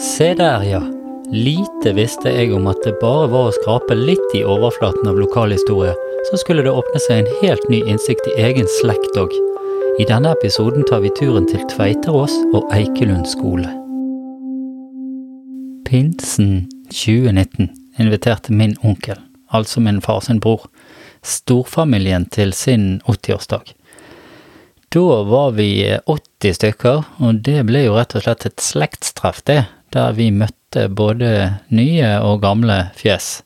Se der, ja. Lite visste jeg om at det bare var å skrape litt i overflaten av lokalhistorie, så skulle det åpne seg en helt ny innsikt i egen slekt òg. I denne episoden tar vi turen til Tveiterås og Eikelund skole. Pinsen 2019 inviterte min onkel, altså min far sin bror, storfamilien til sin 80-årsdag. Da var vi 80 stykker, og det ble jo rett og slett et slektstreff, det, der vi møtte både nye og gamle fjes.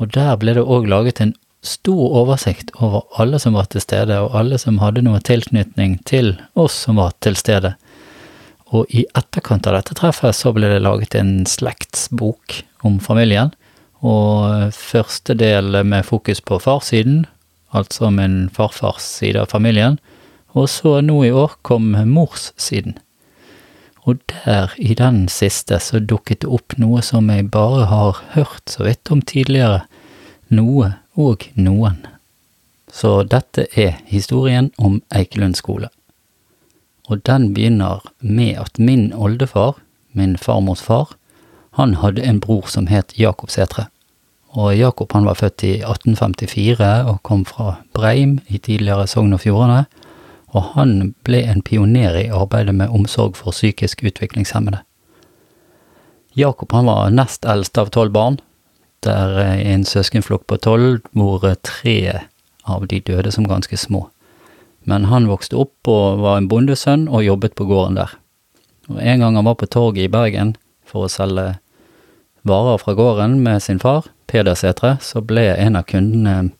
Og der ble det òg laget en stor oversikt over alle som var til stede, og alle som hadde noe tilknytning til oss som var til stede. Og i etterkant av dette treffet så ble det laget en slektsbok om familien, og første del med fokus på farssiden, altså min farfars side av familien, og så nå i år kom morssiden. Og der, i den siste, så dukket det opp noe som jeg bare har hørt så vidt om tidligere. Noe og noen. Så dette er historien om Eikelund skole. Og den begynner med at min oldefar, min farmors far, han hadde en bror som het Jakob Setre. Og Jakob han var født i 1854 og kom fra Breim i tidligere Sogn og Fjordane og han ble en pioner i arbeidet med omsorg for psykisk utviklingshemmede. Jakob han var nest eldst av tolv barn, der en søskenflokk på tolv, hvor tre av de døde som ganske små. Men han vokste opp og var en bondesønn og jobbet på gården der. Og En gang han var på torget i Bergen for å selge varer fra gården med sin far, Peder Sætre, så ble en av kundene,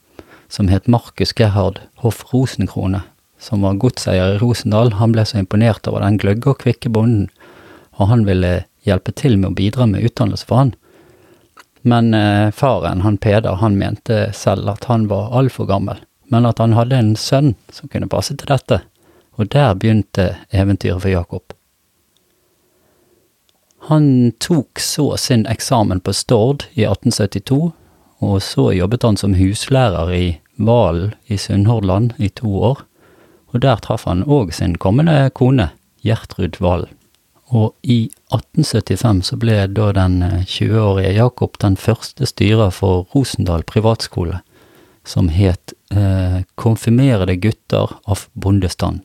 som het Markus Gerhard Hoff Rosenkrone, som var godseier i Rosendal, han ble så imponert over den gløgge og kvikke bonden, og han ville hjelpe til med å bidra med utdannelse for han. Men eh, faren, han Peder, han mente selv at han var altfor gammel, men at han hadde en sønn som kunne passe til dette, og der begynte eventyret for Jakob. Han tok så sin eksamen på Stord i 1872, og så jobbet han som huslærer i Valen i Sunnhordland i to år og der traff han òg sin kommende kone, Gjertrud Valen. Og i 1875 så ble da den 20-årige eh, Jakob den første styrer for Rosendal privatskole, som het eh, Konfirmerede gutter av bondestand.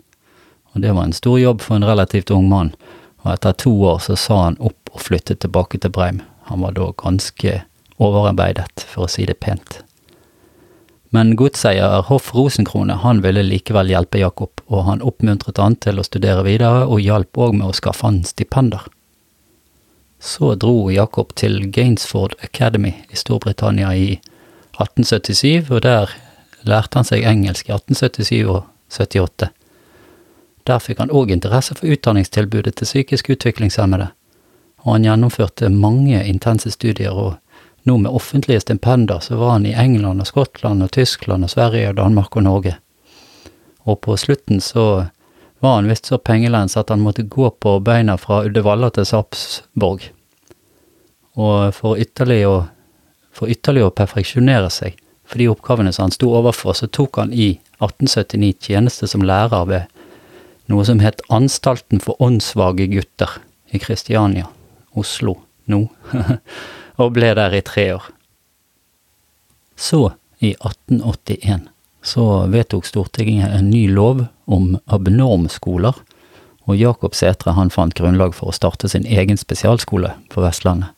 Og det var en stor jobb for en relativt ung mann, og etter to år så sa han opp og flyttet tilbake til Breim. Han var da ganske overarbeidet, for å si det pent. Men godseier Hoff Rosenkrone han ville likevel hjelpe Jakob, og han oppmuntret han til å studere videre, og hjalp òg med å skaffe han stipender. Så dro Jakob til Gainsford Academy i Storbritannia i 1877, og der lærte han seg engelsk i 1877 og 78. Der fikk han òg interesse for utdanningstilbudet til psykisk utviklingshemmede, og han gjennomførte mange intense studier og nå med offentlige stipender så var han i England og Skottland og Tyskland og Sverige og Danmark og Norge. Og på slutten så var han visst så pengelens at han måtte gå på beina fra Uddevalla til Sarpsborg. Og for ytterligere å, for ytterligere å perfeksjonere seg for de oppgavene som han sto overfor, så tok han i 1879 tjeneste som lærer ved noe som het Anstalten for åndssvake gutter i Kristiania, Oslo, nå. og ble der i tre år. Så, i 1881, så vedtok Stortinget en ny lov om abnormskoler, og Jakob Sætre han fant grunnlag for å starte sin egen spesialskole på Vestlandet.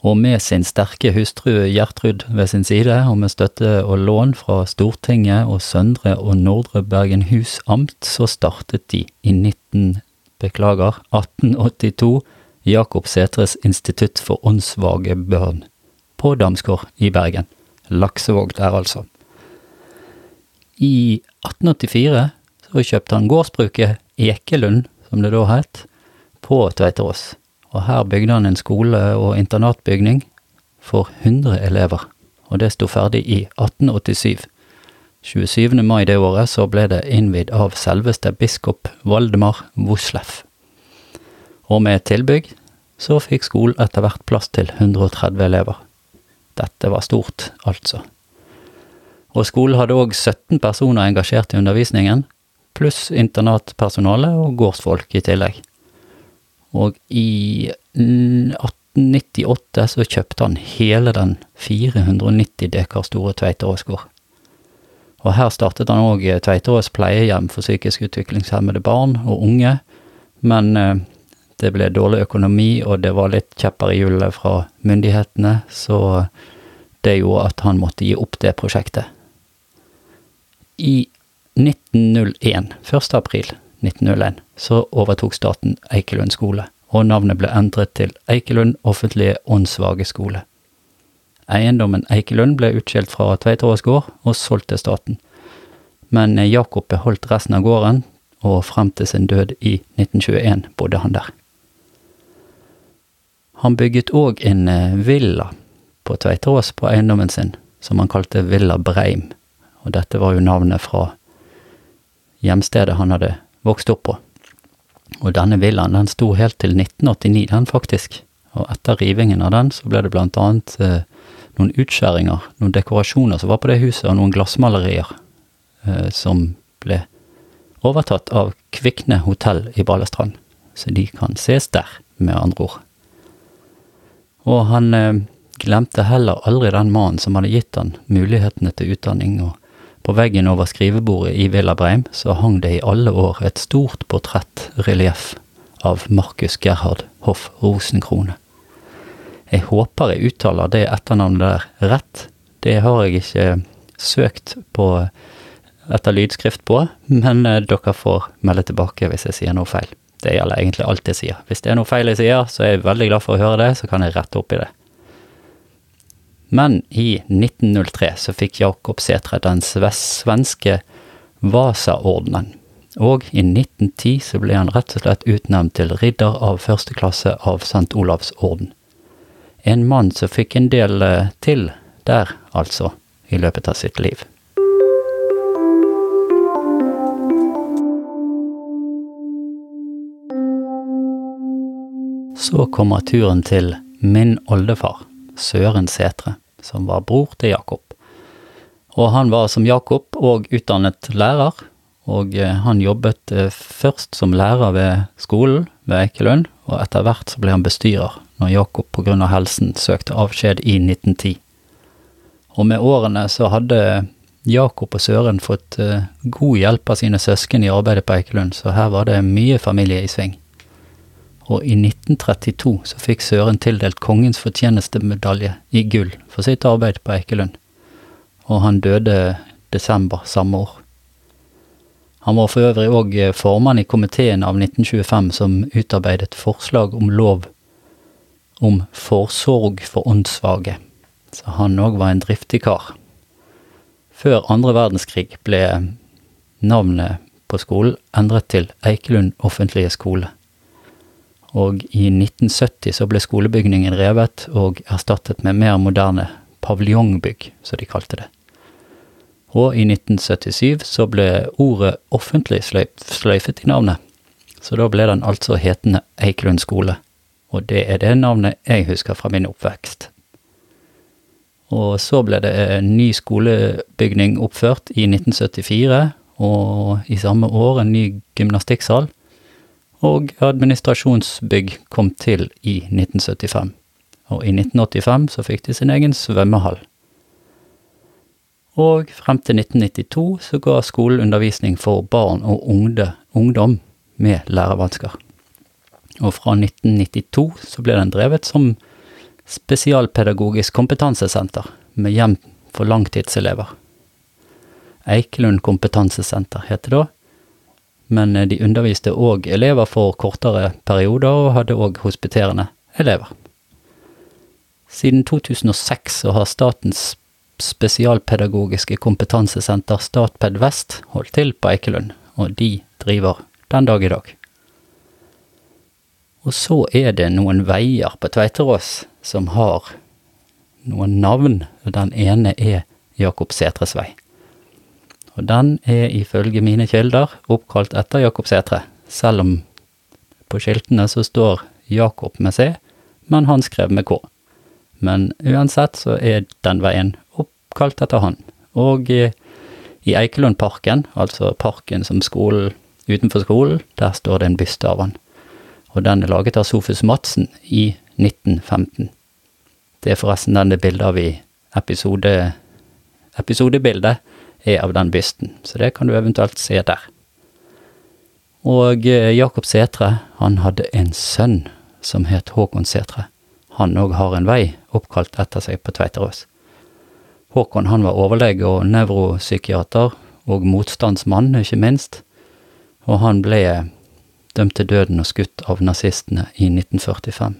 Og med sin sterke hustru Gjertrud ved sin side, og med støtte og lån fra Stortinget og Søndre og Nordre Bergenhus amt, så startet de i 19, beklager, 1882 Jakob Setres Institutt for åndssvake børn på Damsgård i Bergen. Laksevåg der, altså. I 1884 så kjøpte han gårdsbruket Ekelund, som det da het, på Tveiterås. Og her bygde han en skole- og internatbygning for 100 elever, og det sto ferdig i 1887. 27. mai det året så ble det innvidd av selveste biskop Valdemar Vosleff. Og med tilbygg så fikk skolen etter hvert plass til 130 elever. Dette var stort, altså. Og skolen hadde òg 17 personer engasjert i undervisningen, pluss internatpersonale og gårdsfolk i tillegg. Og i 1898 så kjøpte han hele den 490 dekar store Tveiterås gård. Og her startet han òg Tveiterås pleiehjem for psykisk utviklingshemmede barn og unge, men eh, det ble dårlig økonomi, og det var litt kjepper i hjulet fra myndighetene, så det gjorde at han måtte gi opp det prosjektet. I 1901, 1. april 1901, så overtok staten Eikelund skole, og navnet ble endret til Eikelund offentlige åndssvake skole. Eiendommen Eikelund ble utskilt fra Tveiterås gård og solgt til staten, men Jakob beholdt resten av gården, og frem til sin død i 1921 bodde han der. Han bygget òg en eh, villa på Tveiterås på eiendommen sin, som han kalte Villa Breim, og dette var jo navnet fra hjemstedet han hadde vokst opp på. Og denne villaen den sto helt til 1989, den faktisk, og etter rivingen av den så ble det blant annet eh, noen utskjæringer, noen dekorasjoner som var på det huset, og noen glassmalerier eh, som ble overtatt av Kvikne hotell i Balestrand, så de kan ses der, med andre ord. Og han eh, glemte heller aldri den mannen som hadde gitt han mulighetene til utdanning, og på veggen over skrivebordet i Villa Breim så hang det i alle år et stort portrettrelieff av Markus Gerhard Hoff Rosenkrone. Jeg håper jeg uttaler det etternavnet der rett. Det har jeg ikke søkt på etter lydskrift på, men eh, dere får melde tilbake hvis jeg sier noe feil. Det gjelder egentlig alt jeg sier. Hvis det er noe feil jeg sier, så er jeg veldig glad for å høre det, så kan jeg rette opp i det. Men i 1903 så fikk Jakob Sætre den svenske Vasaordenen, og i 1910 så ble han rett og slett utnevnt til ridder av første klasse av St. Olavs orden. En mann som fikk en del eh, til der, altså, i løpet av sitt liv. Så kommer turen til min oldefar. Søren Setre, som var bror til Jakob. Og han var som Jakob og utdannet lærer, og eh, han jobbet eh, først som lærer ved skolen ved Eikelund, og etter hvert så ble han bestyrer når Jakob av helsen søkte avskjed i 1910. Og med årene så hadde Jakob og Søren fått eh, god hjelp av sine søsken i arbeidet på Eikelund, så her var det mye familie i sving og i 1932 så fikk Søren tildelt Kongens fortjenestemedalje i gull for sitt arbeid på Eikelund, og han døde desember samme år. Han var for øvrig òg formann i komiteen av 1925 som utarbeidet forslag om lov om forsorg for åndssvake, så han òg var en driftig kar. Før andre verdenskrig ble navnet på skolen endret til Eikelund offentlige skole og i 1970 så ble skolebygningen revet og erstattet med mer moderne paviljongbygg, som de kalte det. Og i 1977 så ble ordet offentlig sløyfet i navnet, så da ble den altså hetende Eikelund skole, og det er det navnet jeg husker fra min oppvekst. Og så ble det en ny skolebygning oppført i 1974, og i samme år en ny gymnastikksal og administrasjonsbygg kom til i 1975. Og i 1985 så fikk de sin egen svømmehall. Og frem til 1992 så ga skolen undervisning for barn og ungde, ungdom med lærevansker. Og fra 1992 så ble den drevet som spesialpedagogisk kompetansesenter med hjem for langtidselever. Eikelund kompetansesenter heter det da, men eh, de underviste òg elever for kortere perioder, og hadde òg hospiterende elever. Siden 2006 så har Statens spesialpedagogiske kompetansesenter Statped Vest holdt til på Eikelund, og de driver den dag i dag. Og så er det noen veier på Tveiterås som har noen navn, og den ene er Jakob Sætres vei og den er ifølge mine kilder oppkalt etter Jakob Sætre, selv om på skiltene så står Jakob med C, men han skrev med K. Men uansett så er den veien oppkalt etter han. Og i, i Eikelundparken, altså parken som skolen utenfor skolen, der står det en byste av han. og den er laget av Sofus Madsen i 1915. Det er forresten denne bildet av i episode, episodebildet er av den bysten, så det kan du eventuelt se der. Og eh, Jakob Setre, han hadde en sønn som het Håkon Setre. Han òg har en vei oppkalt etter seg på Tveiterås. Håkon han var overlege og nevropsykiater, og motstandsmann, ikke minst, og han ble dømt til døden og skutt av nazistene i 1945.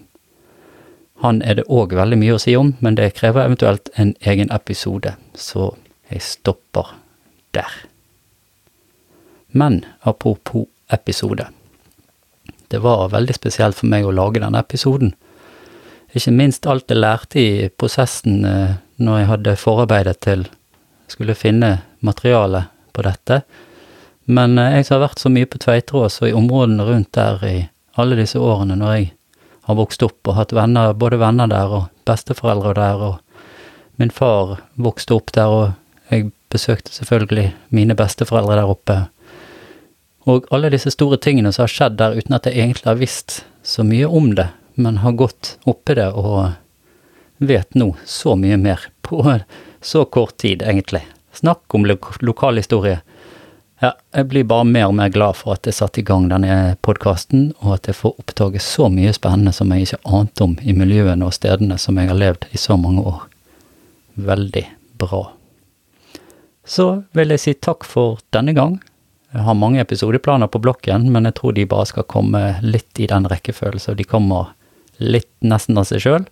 Han er det òg veldig mye å si om, men det krever eventuelt en egen episode, så jeg stopper der. Men apropos episode. Det var veldig spesielt for meg å lage denne episoden. Ikke minst alt jeg lærte i prosessen eh, når jeg hadde forarbeidet til skulle finne materiale på dette. Men eh, jeg som har vært så mye på Tveiterås og i områdene rundt der i alle disse årene når jeg har vokst opp og hatt venner, både venner der og besteforeldre der, og min far vokste opp der, og jeg besøkte selvfølgelig mine besteforeldre der oppe. Og alle disse store tingene som har skjedd der uten at jeg egentlig har visst så mye om det, men har gått oppi det og vet nå så mye mer på så kort tid, egentlig. Snakk om lo lokalhistorie. Ja, jeg blir bare mer og mer glad for at jeg satte i gang denne podkasten, og at jeg får oppdage så mye spennende som jeg ikke ante om i miljøene og stedene som jeg har levd i så mange år. Veldig bra. Så vil jeg si takk for denne gang. Jeg har mange episodeplaner på blokken, men jeg tror de bare skal komme litt i den rekkefølgen, de kommer litt nesten av seg sjøl.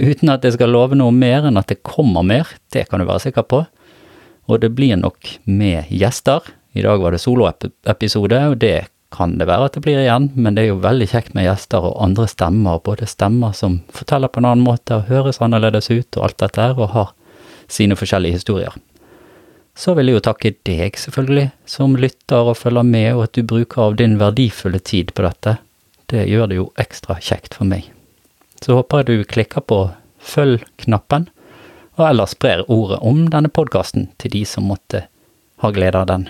Uten at jeg skal love noe mer enn at det kommer mer, det kan du være sikker på. Og det blir nok med gjester. I dag var det soloepisode, og det kan det være at det blir igjen, men det er jo veldig kjekt med gjester og andre stemmer, både stemmer som forteller på en annen måte og høres annerledes ut og alt dette her, og har sine forskjellige historier. Så vil jeg jo takke deg, selvfølgelig, som lytter og følger med, og at du bruker av din verdifulle tid på dette. Det gjør det jo ekstra kjekt for meg. Så håper jeg du klikker på følg-knappen, og ellers sprer ordet om denne podkasten til de som måtte ha glede av den.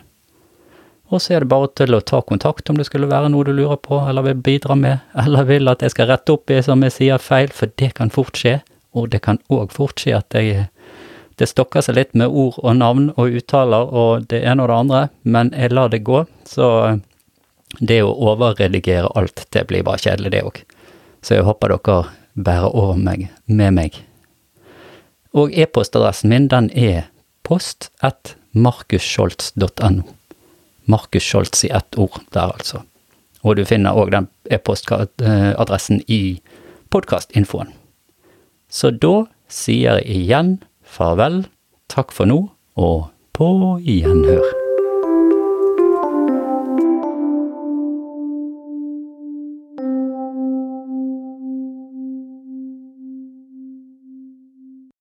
Og så er det bare til å ta kontakt om det skulle være noe du lurer på, eller vil bidra med, eller vil at jeg skal rette opp i som jeg sier feil, for det kan fort skje, og det kan òg fort skje at jeg det stokker seg litt med ord og navn og uttaler og det ene og det andre, men jeg lar det gå, så det å overredigere alt, det blir bare kjedelig, det òg. Så jeg håper dere bærer over meg med meg. Og e-postadressen min, den er post at markusscholtz.no. Markus Scholz i ett ord der, altså. Og du finner òg den e-postadressen i podkastinfoen. Så da sier jeg igjen farvel, takk for nå, og på gjenhør.